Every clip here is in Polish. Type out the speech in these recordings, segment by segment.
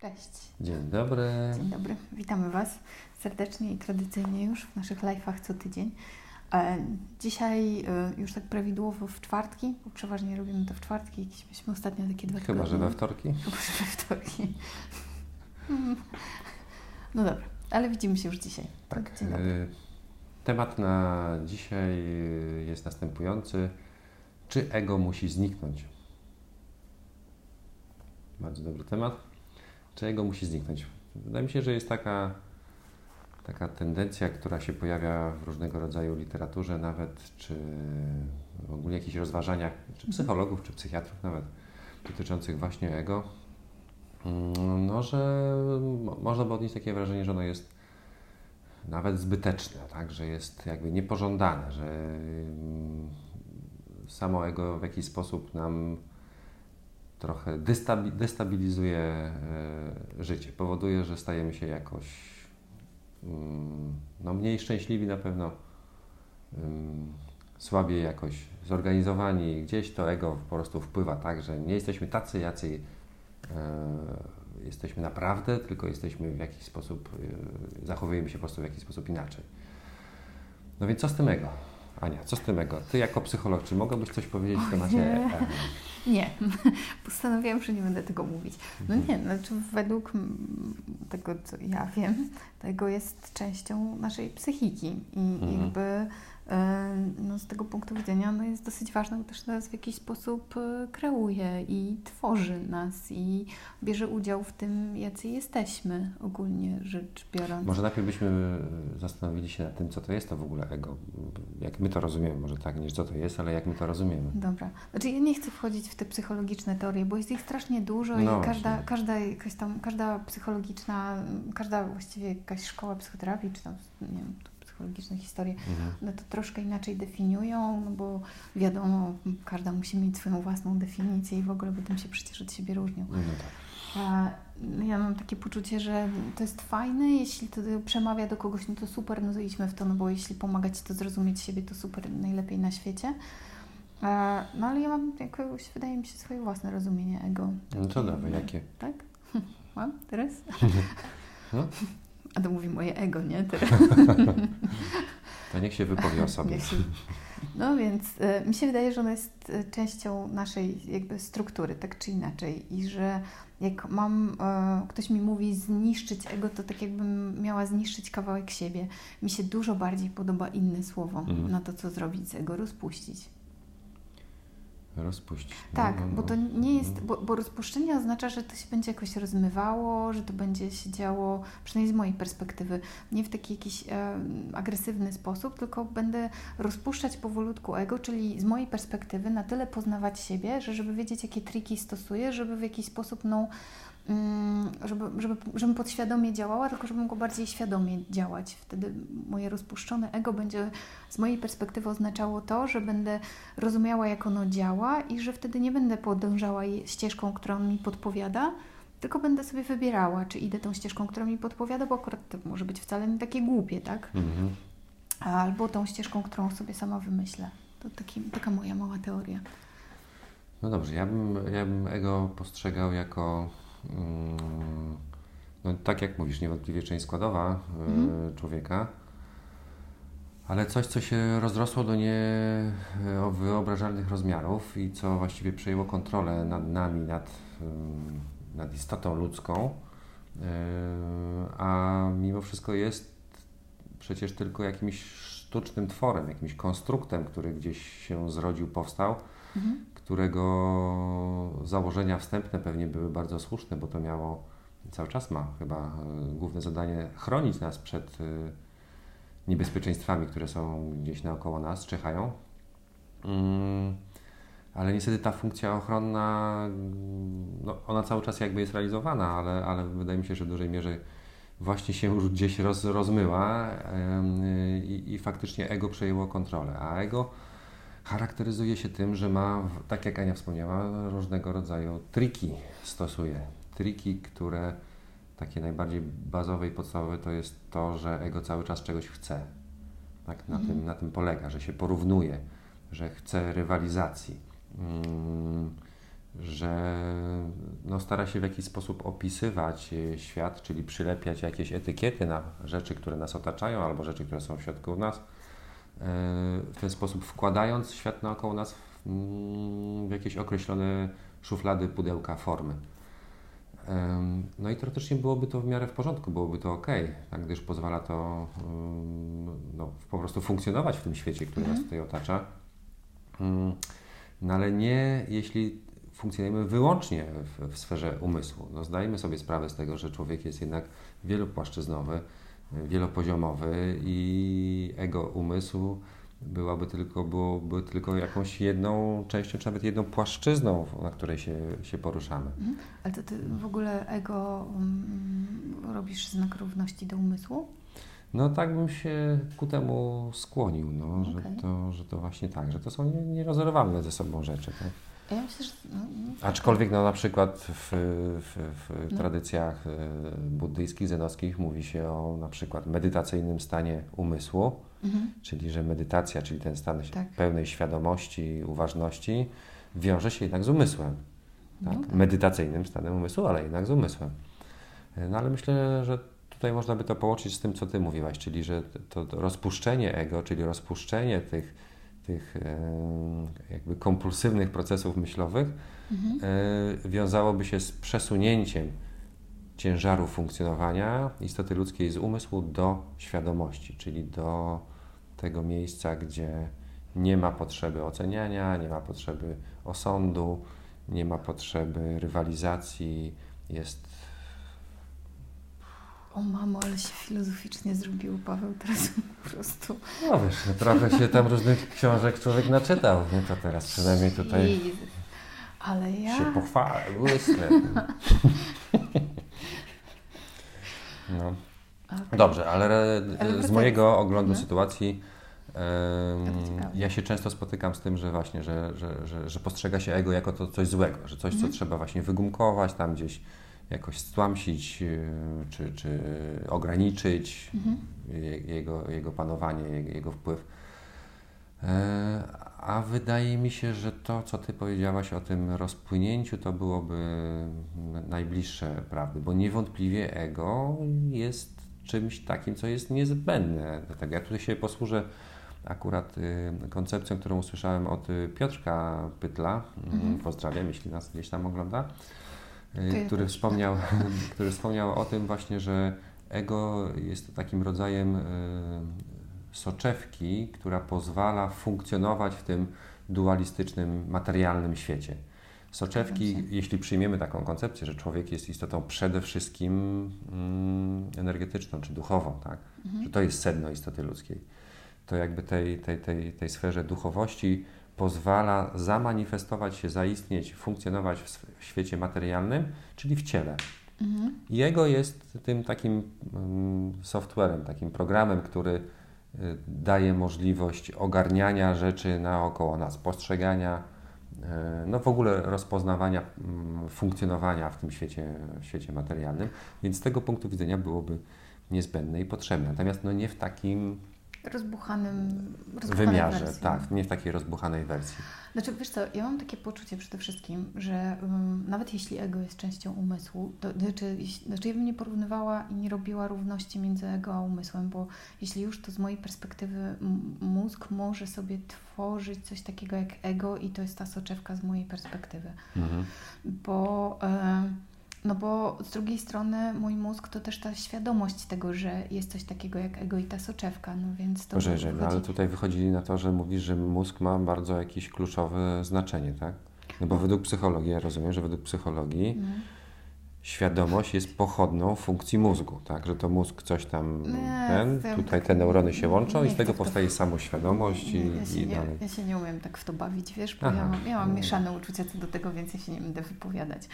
Cześć. Dzień dobry. Dzień dobry. Witamy Was serdecznie i tradycyjnie już w naszych live'ach co tydzień. E, Dzisiaj e, już tak prawidłowo w czwartki, bo przeważnie robimy to w czwartki, jakieś mieliśmy ostatnio takie dwa Chyba, że tygodnie. we wtorki. Chyba, że we wtorki. No dobra, ale widzimy się już dzisiaj. Tak. Y, Temat na dzisiaj jest następujący. Czy ego musi zniknąć? Bardzo dobry temat. Czy ego musi zniknąć? Wydaje mi się, że jest taka, taka tendencja, która się pojawia w różnego rodzaju literaturze nawet, czy w ogóle jakichś rozważaniach, czy psychologów, czy psychiatrów nawet, dotyczących właśnie ego, Mm, no, że mo- można by odnieść takie wrażenie, że ono jest nawet zbyteczne, tak? że jest jakby niepożądane, że mm, samo ego w jakiś sposób nam trochę destabilizuje e, życie, powoduje, że stajemy się jakoś mm, no, mniej szczęśliwi na pewno, ym, słabiej jakoś zorganizowani, gdzieś to ego po prostu wpływa tak, że nie jesteśmy tacy, jacy e, jesteśmy naprawdę, tylko jesteśmy w jakiś sposób, e, zachowujemy się po prostu w jakiś sposób inaczej. No więc co z tym ego? Ania, co z tym ego? Ty jako psycholog, czy mogłabyś coś powiedzieć w temacie Ojej. ego? Nie, postanowiłam, że nie będę tego mówić. No Mhm. nie, znaczy według tego, co ja wiem, tego jest częścią naszej psychiki i Mhm. jakby e, no, z tego punktu widzenia no, jest dosyć ważne, bo też nas w jakiś sposób e, kreuje i tworzy nas i bierze udział w tym, jacy jesteśmy ogólnie rzecz biorąc. Może najpierw byśmy zastanowili się nad tym, co to jest to w ogóle ego. Jak my to rozumiemy, może tak, nie co to jest, ale jak my to rozumiemy. Dobra. Znaczy ja nie chcę wchodzić w te psychologiczne teorie, bo jest ich strasznie dużo No i każda, właśnie. każda jakaś tam, każda psychologiczna, każda właściwie jakaś szkoła psychoterapii, czy tam, nie wiem, psychologiczne historie, Mhm. one to troszkę inaczej definiują, no bo wiadomo, każda musi mieć swoją własną definicję i w ogóle tym się przecież od siebie różnią. No tak. A ja mam takie poczucie, że to jest fajne, jeśli to przemawia do kogoś, no to super, no to idźmy w to, no bo jeśli pomaga Ci to zrozumieć siebie, to super, najlepiej na świecie. No ale ja mam jakoś, wydaje mi się, swoje własne rozumienie ego. No to dawaj, jakie? Tak? Mam teraz? No. A to mówi moje ego, nie? To niech się wypowie o sobie. No więc e, mi się wydaje, że ona jest e, częścią naszej jakby struktury, tak czy inaczej. I że jak mam, e, ktoś mi mówi zniszczyć ego, to tak jakbym miała zniszczyć kawałek siebie. Mi się dużo bardziej podoba inne słowo Mhm. na to, co zrobić z ego, rozpuścić. Rozpuścić. No, Tak, no, bo no. to nie jest, bo, bo rozpuszczenie oznacza, że to się będzie jakoś rozmywało, że to będzie się działo, przynajmniej z mojej perspektywy, nie w taki jakiś e, agresywny sposób, tylko będę rozpuszczać powolutku ego, czyli z mojej perspektywy na tyle poznawać siebie, że żeby wiedzieć, jakie triki stosuję, żeby w jakiś sposób, no, żeby, żeby, żebym podświadomie działała, tylko żebym mogła bardziej świadomie działać. Wtedy moje rozpuszczone ego będzie z mojej perspektywy oznaczało to, że będę rozumiała, jak ono działa i że wtedy nie będę podążała ścieżką, którą mi podpowiada, tylko będę sobie wybierała, czy idę tą ścieżką, którą mi podpowiada, bo akurat to może być wcale nie takie głupie, tak? Mhm. Albo tą ścieżką, którą sobie sama wymyślę. To taki, taka moja mała teoria. No dobrze, ja bym, ja bym ego postrzegał jako, mm, no tak jak mówisz, niewątpliwie część składowa y, Mhm. człowieka, ale coś, co się rozrosło do niewyobrażalnych rozmiarów i co właściwie przejęło kontrolę nad nami, nad, nad istotą ludzką, y, a mimo wszystko jest przecież tylko jakimś sztucznym tworem, jakimś konstruktem, który gdzieś się zrodził, powstał Mhm. którego założenia wstępne pewnie były bardzo słuszne, bo to miało, cały czas ma chyba e, główne zadanie chronić nas przed e, niebezpieczeństwami, które są gdzieś naokoło nas, czyhają. Mm, Ale niestety ta funkcja ochronna, no, ona cały czas jakby jest realizowana, ale, ale wydaje mi się, że w dużej mierze właśnie się już gdzieś roz, rozmyła i, i faktycznie ego przejęło kontrolę. A ego charakteryzuje się tym, że ma, tak jak Ania wspomniała, różnego rodzaju triki stosuje. Triki, które takie najbardziej bazowe i podstawowe to jest to, że ego cały czas czegoś chce. Tak, na, Mhm. tym, na tym polega, że się porównuje, że chce rywalizacji. Mm, że no, stara się w jakiś sposób opisywać e, świat, czyli przylepiać jakieś etykiety na rzeczy, które nas otaczają, albo rzeczy, które są w środku nas, w ten sposób wkładając świat naokoło nas w, mm, w jakieś określone szuflady, pudełka, formy. No i teoretycznie byłoby to w miarę w porządku, byłoby to ok, tak, gdyż pozwala to no, po prostu funkcjonować w tym świecie, który nas mhm. tutaj otacza. No ale nie jeśli funkcjonujemy wyłącznie w, w sferze umysłu. No, zdajemy sobie sprawę z tego, że człowiek jest jednak wielopłaszczyznowy, wielopoziomowy i ego umysłu byłaby tylko, byłoby tylko jakąś jedną częścią, czy nawet jedną płaszczyzną, na której się, się poruszamy. Mhm. Ale to ty w ogóle ego um, robisz znak równości do umysłu? No tak bym się ku temu skłonił, no, okay. że, to, że to właśnie tak, że to są nierozerwalne ze sobą rzeczy. Tak? Ja myślę, że, no, no, Aczkolwiek no, na przykład w, w, w no. tradycjach e, buddyjskich, zenowskich mówi się o na przykład medytacyjnym stanie umysłu, mhm. czyli że medytacja, czyli ten stan tak. pełnej świadomości, uważności wiąże się jednak z umysłem. Tak? No tak. Medytacyjnym stanem umysłu, ale jednak z umysłem. E, no ale myślę, że tutaj można by to połączyć z tym, co Ty mówiłaś, czyli że to, to rozpuszczenie ego, czyli rozpuszczenie tych tych jakby kompulsywnych procesów myślowych mhm. E, wiązałoby się z przesunięciem ciężaru funkcjonowania istoty ludzkiej z umysłu do świadomości, czyli do tego miejsca, gdzie nie ma potrzeby oceniania, nie ma potrzeby osądu, nie ma potrzeby rywalizacji, jest o mamo, ale się filozoficznie zrobił Paweł teraz po prostu. No wiesz, trochę się tam różnych książek człowiek naczytał, nie? To teraz przynajmniej tutaj ale ja... się pochwalę, błysnę. no. Okay. Dobrze, ale, z mojego oglądu no. sytuacji ja się często spotykam z tym, że właśnie, że, że, że, że postrzega się ego jako to coś złego, że coś, co mhm. trzeba właśnie wygumkować, tam gdzieś jakoś stłamsić e, czy, czy ograniczyć mhm. jego, jego panowanie, jego wpływ. E, a wydaje mi się, że to, co Ty powiedziałaś o tym rozpłynięciu, to byłoby najbliższe prawdy, bo niewątpliwie ego jest czymś takim, co jest niezbędne. Dlatego ja tutaj się posłużę akurat y, koncepcją, którą usłyszałem od Piotrka Pytla. Mhm. Pozdrawiam, jeśli nas gdzieś tam ogląda Y, który wspomniał, który wspomniał o tym właśnie, że ego jest takim rodzajem y, soczewki, która pozwala funkcjonować w tym dualistycznym, materialnym świecie. Soczewki, jeśli przyjmiemy taką koncepcję, że człowiek jest istotą przede wszystkim mm, energetyczną czy duchową, tak? Mhm. że to jest sedno istoty ludzkiej, to jakby tej, tej, tej, tej sferze duchowości pozwala zamanifestować się, zaistnieć, funkcjonować w świecie materialnym, czyli w ciele. Mhm. Jego jest tym takim mm, softwarem, takim programem, który y, daje możliwość ogarniania rzeczy naokoło nas, postrzegania, y, no w ogóle rozpoznawania mm, funkcjonowania w tym świecie, w świecie materialnym. Więc z tego punktu widzenia byłoby niezbędne i potrzebne. Natomiast no nie w takim rozbuchanym, wymiarze, wersji. tak, nie w takiej rozbuchanej wersji. Znaczy, wiesz co, ja mam takie poczucie przede wszystkim, że um, nawet jeśli ego jest częścią umysłu, to znaczy, znaczy ja bym nie porównywała i nie robiła równości między ego a umysłem, bo jeśli już, to z mojej perspektywy mózg może sobie tworzyć coś takiego jak ego i to jest ta soczewka z mojej perspektywy. Mhm. Bo... No bo z drugiej strony mój mózg to też ta świadomość tego, że jest coś takiego jak ego i ta soczewka, no więc to... Boże, wychodzi... no, ale tutaj wychodzi na to, że mówisz, że mózg ma bardzo jakieś kluczowe znaczenie, tak? No bo no. według psychologii, ja rozumiem, że według psychologii no świadomość jest pochodną funkcji mózgu, tak? Że to mózg coś tam, nie, ten, tutaj te neurony się łączą i z tego powstaje to... samoświadomość i, ja się, i nie, dalej. Ja się nie umiem tak w to bawić, wiesz, bo Aha, ja mam, ja mam mieszane uczucia co do tego, więc ja się nie będę wypowiadać.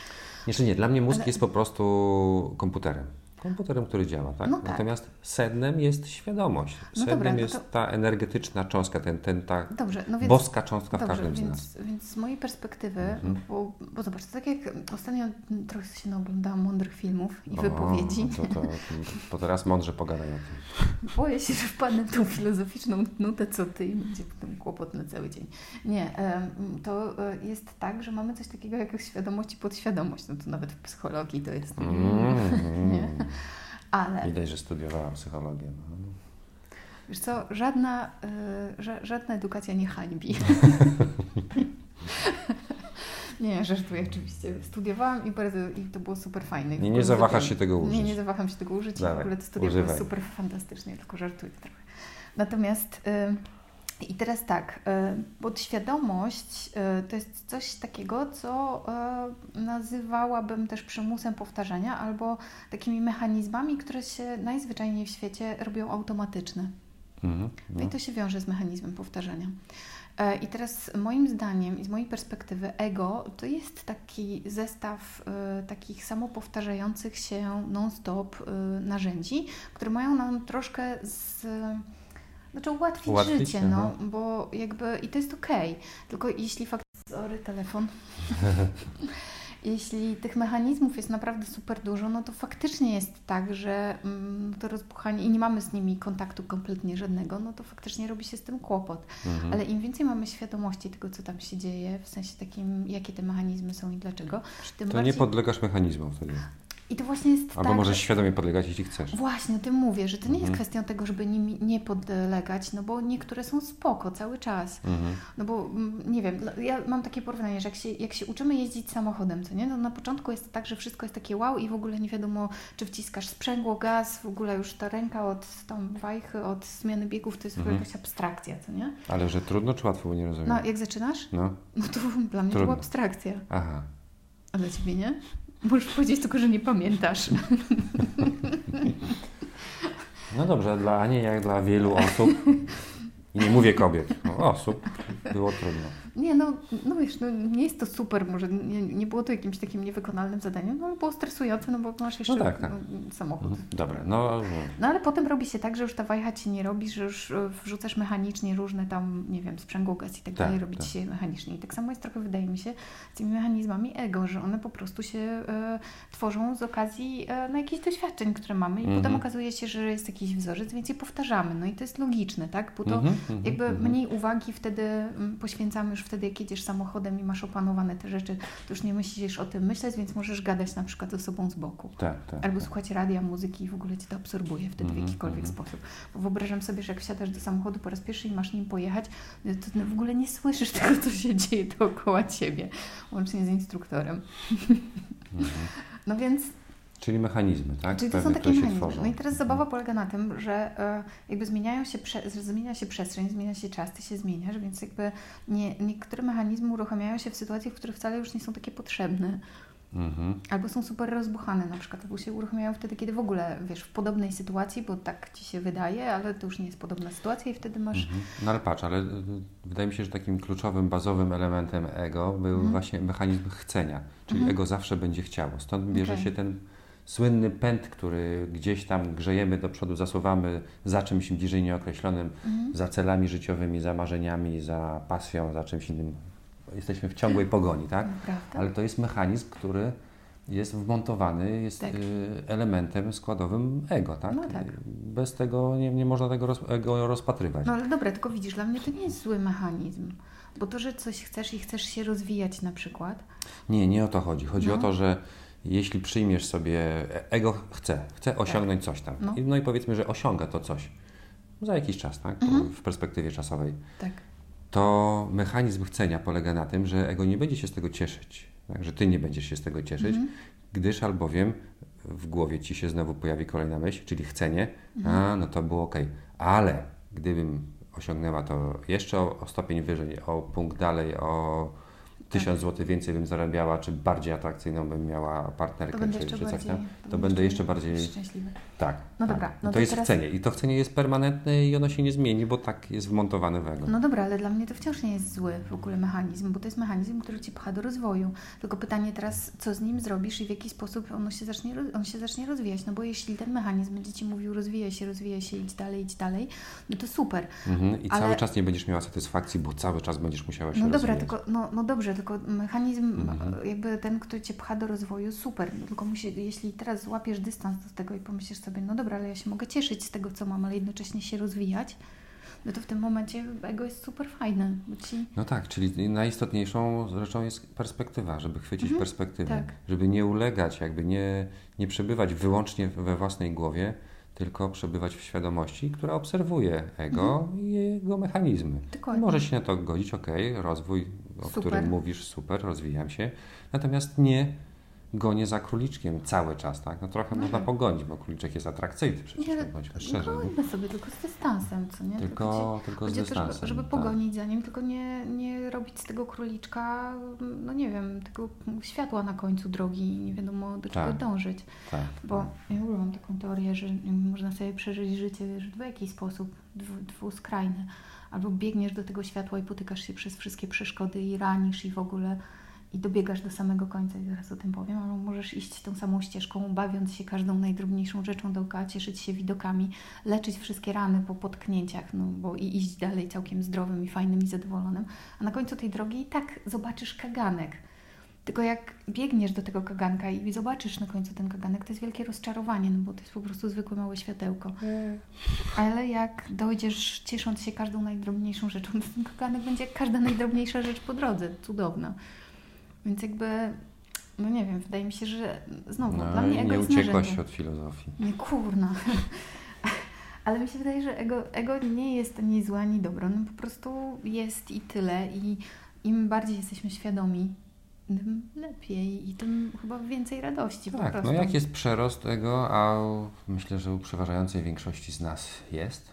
Jeszcze nie, dla mnie mózg Ale... jest po prostu komputerem. Komputerem, który działa, tak? No tak. Natomiast sednem jest świadomość. No Sednem dobra, no jest to- ta energetyczna cząstka, ten, ten, ta Dobrze, no więc... boska cząstka w Dobrze, każdym z nas. więc, więc z mojej perspektywy, Mhm. bo, bo zobacz, to tak jak ostatnio trochę się naoglądałam mądrych filmów i O, wypowiedzi. To, to, to teraz mądrze pogadaj o tym. Boję się, że wpadnę w tą filozoficzną nutę co ty i będzie potem kłopot na cały dzień. Nie, to e, jest tak, że mamy coś takiego jak świadomość i podświadomość. No to nawet w psychologii to jest. Mm. Nie? Ale Widać, że studiowała psychologię. No. wiesz co, żadna, y, ża, żadna edukacja nie hańbi. Nie, żartuję oczywiście. Studiowałam i, bardzo, i to było super fajne. I nie zawahasz się tego Nie, użyć. nie zawaham się tego użyć. Dawaj, w ogóle te studia używaj. były super fantastycznie, tylko żartuję trochę. Natomiast y, i teraz tak, y, podświadomość y, to jest coś takiego, co y, nazywałabym też przymusem powtarzania albo takimi mechanizmami, które się najzwyczajniej w świecie robią automatyczne. Mhm, No no. i to się wiąże z mechanizmem powtarzania. E, I teraz moim zdaniem i z mojej perspektywy ego to jest taki zestaw e, takich samopowtarzających się non-stop e, narzędzi, które mają nam troszkę z, znaczy ułatwić, Ułatwić, życie, no, aha. bo jakby i to jest okej, tylko jeśli faktycznie, sorry, telefon, jeśli tych mechanizmów jest naprawdę super dużo, no to faktycznie jest tak, że mm, to rozbuchanie i nie mamy z nimi kontaktu kompletnie żadnego, no to faktycznie robi się z tym kłopot. Mhm. Ale im więcej mamy świadomości tego, co tam się dzieje, w sensie takim, jakie te mechanizmy są i dlaczego, tym To bardziej... nie podlegasz mechanizmom wtedy. I to właśnie jest Albo tak, możesz że- świadomie podlegać, jeśli chcesz. Właśnie o tym mówię, że to nie jest Mhm. kwestią tego, żeby nimi nie podlegać, no bo niektóre są spoko cały czas. Mhm. No bo mm, nie wiem, dla- ja mam takie porównanie, że jak się, jak się uczymy jeździć samochodem, co nie? No na początku jest tak, że wszystko jest takie wow i w ogóle nie wiadomo, czy wciskasz sprzęgło, gaz, w ogóle już ta ręka od tam wajchy, od zmiany biegów to jest Mhm. jakaś abstrakcja, co nie? Ale że trudno czy łatwo, bo nie rozumiem. No jak zaczynasz? No, No to dla mnie to Trudno. była abstrakcja. aha. A dla Ciebie nie? Możesz powiedzieć tylko, że nie pamiętasz. No dobrze, dla Ani, jak dla wielu osób, i nie mówię kobiet, osób, było trudno. Nie, no, no wiesz, no, nie jest to super, może nie, nie było to jakimś takim niewykonalnym zadaniem, no ale było stresujące, no bo masz jeszcze No tak, tak. no, samochód. Mhm. Dobra, no, No ale potem robi się tak, że już ta wajcha Ci nie robi, że już e, wrzucasz mechanicznie różne tam, nie wiem, sprzęgło, gaz i tak, Tak, dalej, robi tak. Ci się mechanicznie. I tak samo jest trochę, wydaje mi się, z tymi mechanizmami ego, że one po prostu się e, tworzą z okazji e, no, jakichś doświadczeń, które mamy i Mhm. potem okazuje się, że jest jakiś wzorzec, więc je powtarzamy. No i to jest logiczne, tak? Bo to Mhm, jakby mniej uwagi wtedy mm, poświęcamy już wtedy, jak jedziesz samochodem i masz opanowane te rzeczy, to już nie musisz o tym myśleć, więc możesz gadać na przykład ze sobą z boku. Tak, tak. Albo tak. słuchać radia, muzyki i w ogóle Cię to absorbuje wtedy w Mhm, jakikolwiek mhm. sposób. Bo wyobrażam sobie, że jak wsiadasz do samochodu po raz pierwszy i masz nim pojechać, no to w ogóle nie słyszysz tego, co się dzieje dookoła Ciebie, łącznie z instruktorem. Mhm. No więc Czyli mechanizmy, tak? Czyli to są takie mechanizmy. No i teraz zabawa polega na tym, że e, jakby zmieniają się, zmienia się przestrzeń, zmienia się czas, ty się zmieniasz, więc jakby nie, niektóre mechanizmy uruchamiają się w sytuacjach, w których wcale już nie są takie potrzebne. Mhm. Albo są super rozbuchane na przykład, albo się uruchamiają wtedy, kiedy w ogóle, wiesz, w podobnej sytuacji, bo tak Ci się wydaje, ale to już nie jest podobna sytuacja i wtedy masz... Mhm. No ale patrz, ale y, wydaje mi się, że takim kluczowym, bazowym elementem ego był Mhm. właśnie mechanizm chcenia, czyli Mhm. ego zawsze będzie chciało. Stąd bierze Okej. się ten słynny pęd, który gdzieś tam grzejemy do przodu, zasuwamy za czymś bliżej nieokreślonym, Mhm. za celami życiowymi, za marzeniami, za pasją, za czymś innym. Jesteśmy w ciągłej pogoni, tak? Prawda? Ale to jest mechanizm, który jest wmontowany, jest Tak. y, elementem składowym ego, tak? No tak. Bez tego nie, nie można tego roz, ego rozpatrywać. No ale dobra, tylko widzisz, dla mnie to nie jest zły mechanizm. Bo to, że coś chcesz i chcesz się rozwijać na przykład, Nie, nie o to chodzi. Chodzi No. o to, że jeśli przyjmiesz sobie, ego chce, chce osiągnąć coś tam. No. I- No i powiedzmy, że osiąga to coś za jakiś czas, tak? Mhm. W perspektywie czasowej. tak. To mechanizm chcenia polega na tym, że ego nie będzie się z tego cieszyć. Tak? Że ty nie będziesz się z tego cieszyć, Mhm. gdyż albowiem w głowie ci się znowu pojawi kolejna myśl, czyli chcenie, Mhm. a no to było ok. Ale gdybym osiągnęła to jeszcze o, o stopień wyżej, o punkt dalej, o 1000 zł więcej bym zarabiała, czy bardziej atrakcyjną bym miała partnerkę, czy, czy coś bardziej, tam, to będę jeszcze bardziej, szczęśliwy. tak. No tak. dobra, no to, to jest teraz- w cenie i to w cenie jest permanentne i ono się nie zmieni, bo tak jest wmontowane w ego. No dobra, ale dla mnie to wciąż nie jest zły w ogóle mechanizm, bo to jest mechanizm, który Cię pcha do rozwoju. Tylko pytanie teraz, co z nim zrobisz i w jaki sposób ono się zacznie, on się zacznie rozwijać. No bo jeśli ten mechanizm będzie Ci mówił rozwijaj się, rozwijaj się, idź dalej, idź dalej, no to super. Mhm. I ale- cały czas nie będziesz miała satysfakcji, bo cały czas będziesz musiała się No dobra, rozwijać. tylko, no, no dobrze, tylko mechanizm, Mhm. jakby ten, który Cię pcha do rozwoju, super. No, tylko musi, jeśli teraz złapiesz dystans do tego i pomyślisz sobie, no dobra, ale ja się mogę cieszyć z tego, co mam, ale jednocześnie się rozwijać, no to w tym momencie ego jest super fajne, Ci... No tak, czyli najistotniejszą rzeczą jest perspektywa, żeby chwycić Mhm, perspektywę, tak. żeby nie ulegać, jakby nie, nie przebywać wyłącznie we własnej głowie, tylko przebywać w świadomości, która obserwuje ego Mhm. i jego mechanizmy. Dokładnie. Może się na to godzić, ok, rozwój, o Super. którym mówisz, super, rozwijam się, natomiast nie gonię za króliczkiem cały czas, tak? No trochę No można tak. pogonić, bo króliczek jest atrakcyjny przecież, Nie, no bądźmy szczerzy. nie? Gońmy sobie tylko z dystansem, co nie? Tylko, tylko z Chodzi o to, dystansem. żeby, żeby tak. pogonić za nim, tylko nie, nie robić z tego króliczka, no nie wiem, tego światła na końcu drogi i nie wiadomo do czego Tak. dążyć. Tak. Bo ja w ogóle mam taką teorię, że można sobie przeżyć życie wiesz, w jakiś sposób dwu, dwuskrajny. Albo biegniesz do tego światła i potykasz się przez wszystkie przeszkody i ranisz i w ogóle i dobiegasz do samego końca i zaraz o tym powiem, albo możesz iść tą samą ścieżką, bawiąc się każdą najdrobniejszą rzeczą dookoła, cieszyć się widokami, leczyć wszystkie rany po potknięciach, no bo i iść dalej całkiem zdrowym i fajnym i zadowolonym. A na końcu tej drogi i tak zobaczysz kaganek. Tylko jak biegniesz do tego kaganka i zobaczysz na końcu ten kaganek, to jest wielkie rozczarowanie, no bo to jest po prostu zwykłe małe światełko. Ale jak dojdziesz ciesząc się każdą najdrobniejszą rzeczą, to ten kaganek będzie jak każda najdrobniejsza rzecz po drodze. Cudowna. Więc jakby, no nie wiem, wydaje mi się, że znowu, dla No mnie i ego nie jest uciekłaś narzędziem. od filozofii. Nie, kurna. Ale mi się wydaje, że ego, ego nie jest ani złe, ani dobre. No po prostu jest i tyle. I im bardziej jesteśmy świadomi, tym lepiej i tym chyba więcej radości Tak, no jak jest przerost tego, a myślę, że u przeważającej większości z nas jest,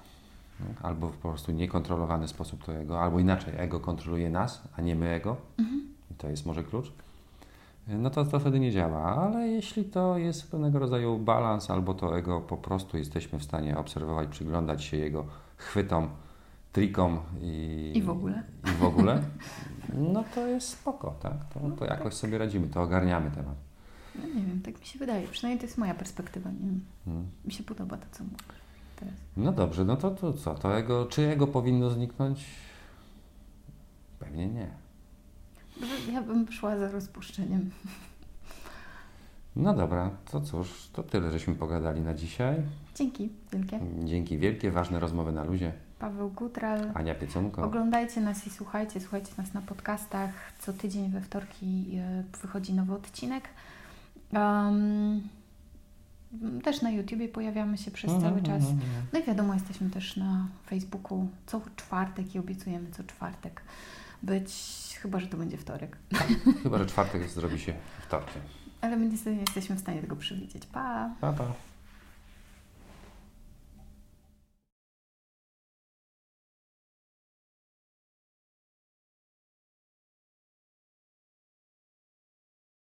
no, albo w po prostu niekontrolowany sposób to ego, albo inaczej, ego kontroluje nas, a nie my ego, Mhm. I to jest może klucz, no to to wtedy nie działa, ale jeśli to jest pewnego rodzaju balans, albo to ego po prostu jesteśmy w stanie obserwować, przyglądać się jego chwytom, trikom i, I w ogóle. i w ogóle, no to jest spoko, tak? To, to jakoś sobie radzimy, to ogarniamy temat. No nie wiem, tak mi się wydaje. Przynajmniej to jest moja perspektywa. Nie wiem. Mm. Mi się podoba to, co mówię teraz. No dobrze, no to, to co? To jego, czy jego powinno zniknąć? Pewnie nie. Ja bym szła za rozpuszczeniem. No dobra, to cóż, to tyle, żeśmy pogadali na dzisiaj. Dzięki wielkie. Dzięki wielkie, ważne rozmowy na luzie. Paweł Gutral. Ania Piecunko. Oglądajcie nas i słuchajcie, słuchajcie nas na podcastach. Co tydzień we wtorki e, wychodzi nowy odcinek. Um, też na YouTubie pojawiamy się przez cały Mhm, czas. mhm, mhm. No i wiadomo, jesteśmy też na Facebooku co czwartek i obiecujemy co czwartek być, chyba że to będzie wtorek. Chyba, że czwartek zrobi się wtorkiem. Ale my niestety nie jesteśmy w stanie tego przewidzieć. Pa! Pa, pa.